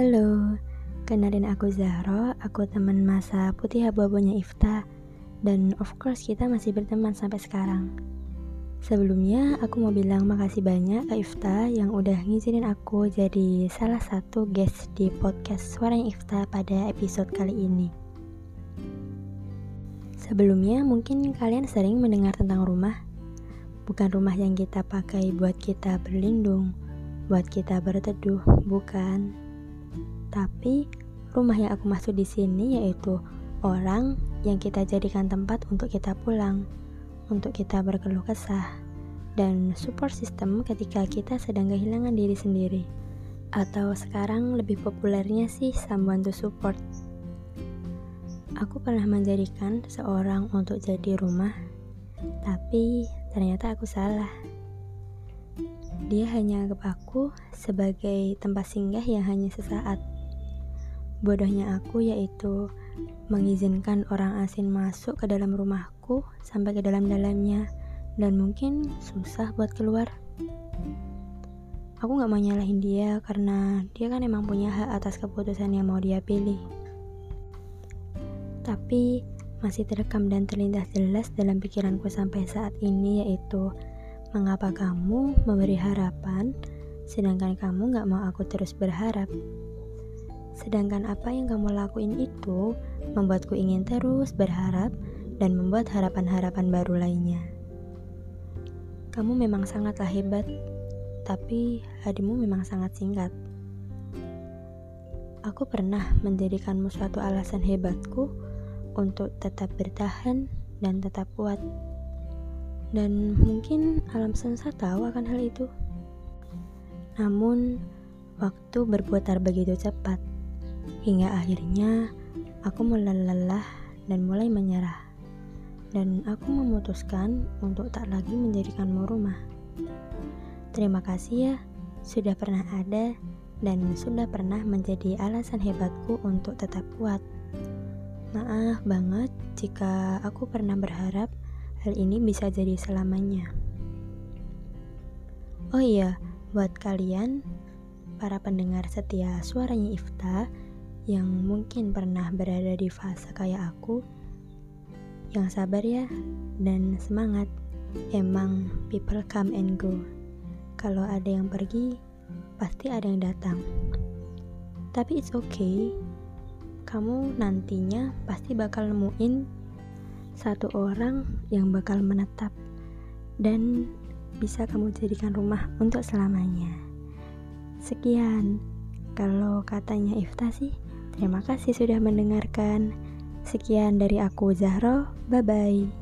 Halo, kenalin aku Zahro, aku teman masa putih abu-abunya Ifta Dan of course kita masih berteman sampai sekarang. Sebelumnya aku mau bilang makasih banyak ke Ifta yang udah ngizinin aku jadi salah satu guest di podcast Suaranya Ifta pada episode kali ini. Sebelumnya mungkin kalian sering mendengar tentang rumah. Bukan rumah yang kita pakai buat kita berlindung Buat kita berteduh, bukan tapi rumah yang aku maksud di sini yaitu orang yang kita jadikan tempat untuk kita pulang, untuk kita berkeluh kesah, dan support system ketika kita sedang kehilangan diri sendiri. Atau sekarang lebih populernya sih someone to support. Aku pernah menjadikan seorang untuk jadi rumah, tapi ternyata aku salah. Dia hanya anggap aku sebagai tempat singgah yang hanya sesaat Bodohnya aku yaitu mengizinkan orang asing masuk ke dalam rumahku sampai ke dalam-dalamnya dan mungkin susah buat keluar. Aku gak mau nyalahin dia karena dia kan emang punya hak atas keputusan yang mau dia pilih. Tapi masih terekam dan terlintas jelas dalam pikiranku sampai saat ini yaitu mengapa kamu memberi harapan sedangkan kamu gak mau aku terus berharap. Sedangkan apa yang kamu lakuin itu membuatku ingin terus berharap dan membuat harapan-harapan baru lainnya. Kamu memang sangatlah hebat, tapi hadimu memang sangat singkat. Aku pernah menjadikanmu suatu alasan hebatku untuk tetap bertahan dan tetap kuat. Dan mungkin alam semesta tahu akan hal itu. Namun, waktu berputar begitu cepat Hingga akhirnya aku mulai lelah dan mulai menyerah. Dan aku memutuskan untuk tak lagi menjadikanmu rumah. Terima kasih ya sudah pernah ada dan sudah pernah menjadi alasan hebatku untuk tetap kuat. Maaf banget jika aku pernah berharap hal ini bisa jadi selamanya. Oh iya, buat kalian para pendengar setia suaranya Ifta yang mungkin pernah berada di fase kayak aku, yang sabar ya dan semangat. Emang people come and go. Kalau ada yang pergi, pasti ada yang datang. Tapi it's okay. Kamu nantinya pasti bakal nemuin satu orang yang bakal menetap dan bisa kamu jadikan rumah untuk selamanya. Sekian, kalau katanya Ifta sih, terima kasih sudah mendengarkan. Sekian dari aku Zahro, bye bye.